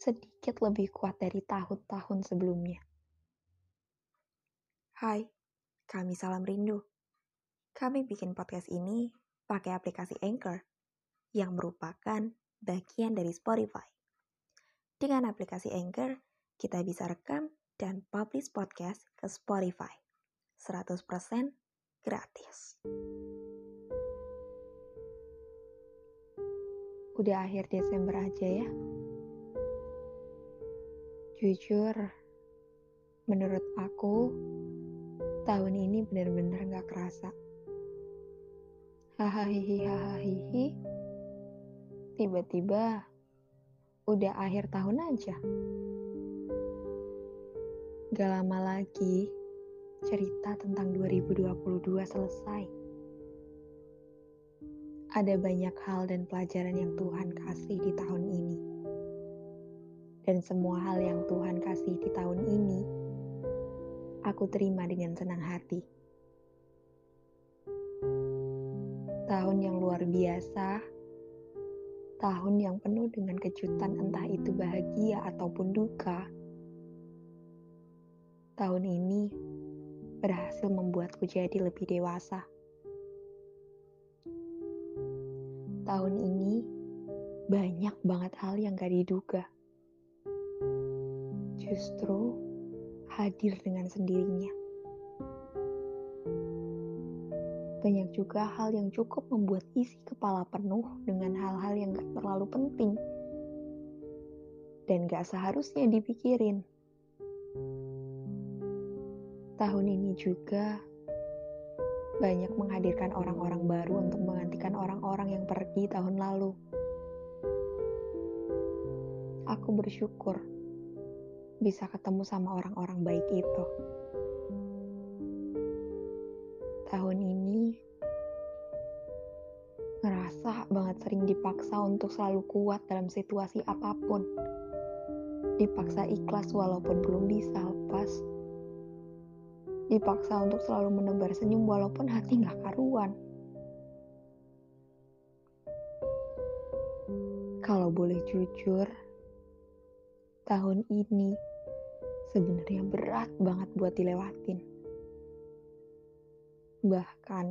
sedikit lebih kuat dari tahun-tahun sebelumnya. Hai, kami Salam Rindu. Kami bikin podcast ini pakai aplikasi Anchor yang merupakan bagian dari Spotify. Dengan aplikasi Anchor, kita bisa rekam dan publish podcast ke Spotify. 100% gratis. Udah akhir Desember aja ya. Jujur, menurut aku, tahun ini benar-benar gak kerasa. Hahaha, hahaha, tiba-tiba udah akhir tahun aja. Gak lama lagi, cerita tentang 2022 selesai. Ada banyak hal dan pelajaran yang Tuhan kasih di tahun ini dan semua hal yang Tuhan kasih di tahun ini, aku terima dengan senang hati. Tahun yang luar biasa, tahun yang penuh dengan kejutan, entah itu bahagia ataupun duka. Tahun ini berhasil membuatku jadi lebih dewasa. Tahun ini banyak banget hal yang gak diduga justru hadir dengan sendirinya. Banyak juga hal yang cukup membuat isi kepala penuh dengan hal-hal yang gak terlalu penting dan gak seharusnya dipikirin. Tahun ini juga banyak menghadirkan orang-orang baru untuk menggantikan orang-orang yang pergi tahun lalu. Aku bersyukur bisa ketemu sama orang-orang baik itu. Tahun ini ngerasa banget sering dipaksa untuk selalu kuat dalam situasi apa pun. Dipaksa ikhlas walaupun belum bisa lepas. Dipaksa untuk selalu menebar senyum walaupun hati nggak karuan. Kalau boleh jujur, tahun ini sebenarnya berat banget buat dilewatin. Bahkan,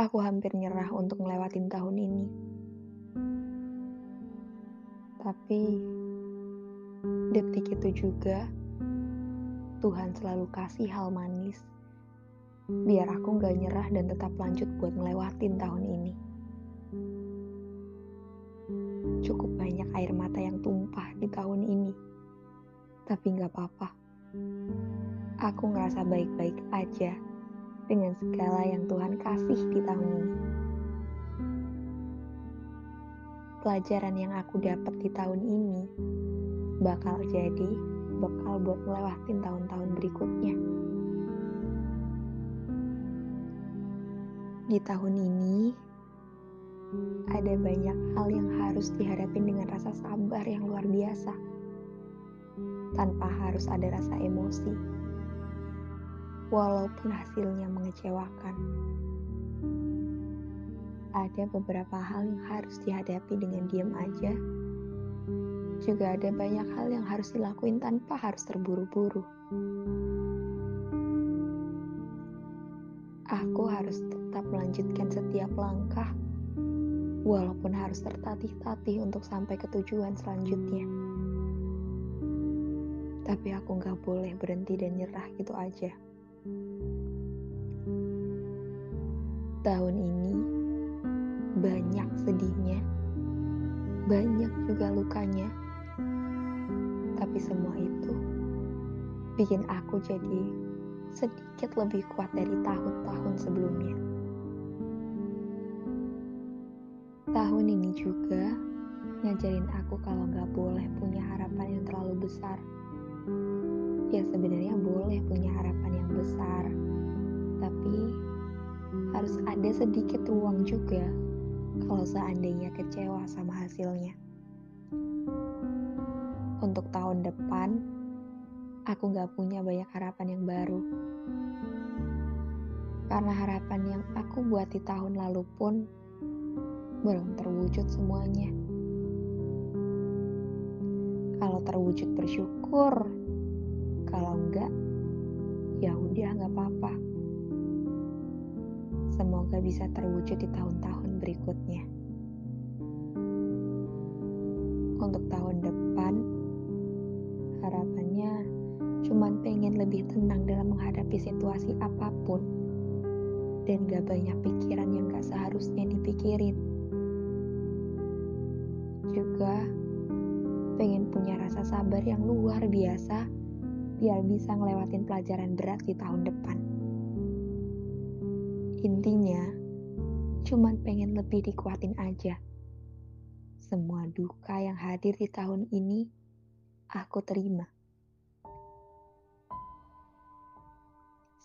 aku hampir nyerah untuk ngelewatin tahun ini. Tapi, detik itu juga, Tuhan selalu kasih hal manis. Biar aku gak nyerah dan tetap lanjut buat ngelewatin tahun ini. Cukup banyak air mata yang tumpah di tahun ini tapi nggak apa-apa. Aku ngerasa baik-baik aja dengan segala yang Tuhan kasih di tahun ini. Pelajaran yang aku dapat di tahun ini bakal jadi bekal buat melewatin tahun-tahun berikutnya. Di tahun ini, ada banyak hal yang harus dihadapi dengan rasa sabar yang luar biasa tanpa harus ada rasa emosi, walaupun hasilnya mengecewakan. Ada beberapa hal yang harus dihadapi dengan diam aja, juga ada banyak hal yang harus dilakuin tanpa harus terburu-buru. Aku harus tetap melanjutkan setiap langkah, walaupun harus tertatih-tatih untuk sampai ke tujuan selanjutnya tapi aku gak boleh berhenti dan nyerah gitu aja. Tahun ini banyak sedihnya, banyak juga lukanya, Tapi semua itu bikin aku jadi sedikit lebih kuat dari tahun-tahun sebelumnya. Tahun ini juga ngajarin aku kalau nggak boleh punya harapan yang terlalu besar. Ya sebenarnya boleh punya harapan yang besar, tapi harus ada sedikit ruang juga kalau seandainya kecewa sama hasilnya. Untuk tahun depan, aku nggak punya banyak harapan yang baru. Karena harapan yang aku buat di tahun lalu pun belum terwujud semuanya. Kalau terwujud bersyukur, kalau enggak, ya udah nggak apa-apa. Semoga bisa terwujud di tahun-tahun berikutnya. Untuk tahun depan, harapannya cuman pengen lebih tenang dalam menghadapi situasi apa pun dan gak banyak pikiran yang gak seharusnya dipikirin. Juga pengen punya rasa sabar yang luar biasa biar bisa ngelewatin pelajaran berat di tahun depan. Intinya, cuman pengen lebih dikuatin aja. Semua duka yang hadir di tahun ini, aku terima.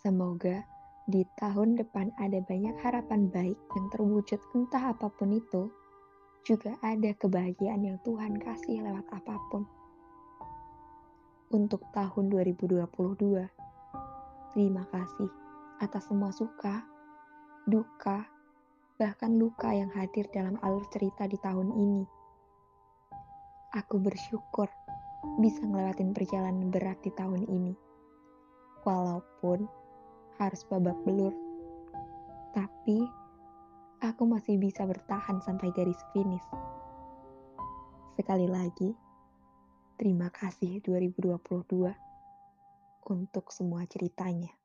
Semoga di tahun depan ada banyak harapan baik yang terwujud entah apa pun itu, juga ada kebahagiaan yang Tuhan kasih lewat apa pun. Untuk tahun 2022, terima kasih atas semua suka, duka, bahkan luka yang hadir dalam alur cerita di tahun ini. Aku bersyukur bisa ngelewatin perjalanan berat di tahun ini. Walaupun harus babak belur. Tapi aku masih bisa bertahan sampai garis finish. Sekali lagi, terima kasih 2022 untuk semua ceritanya.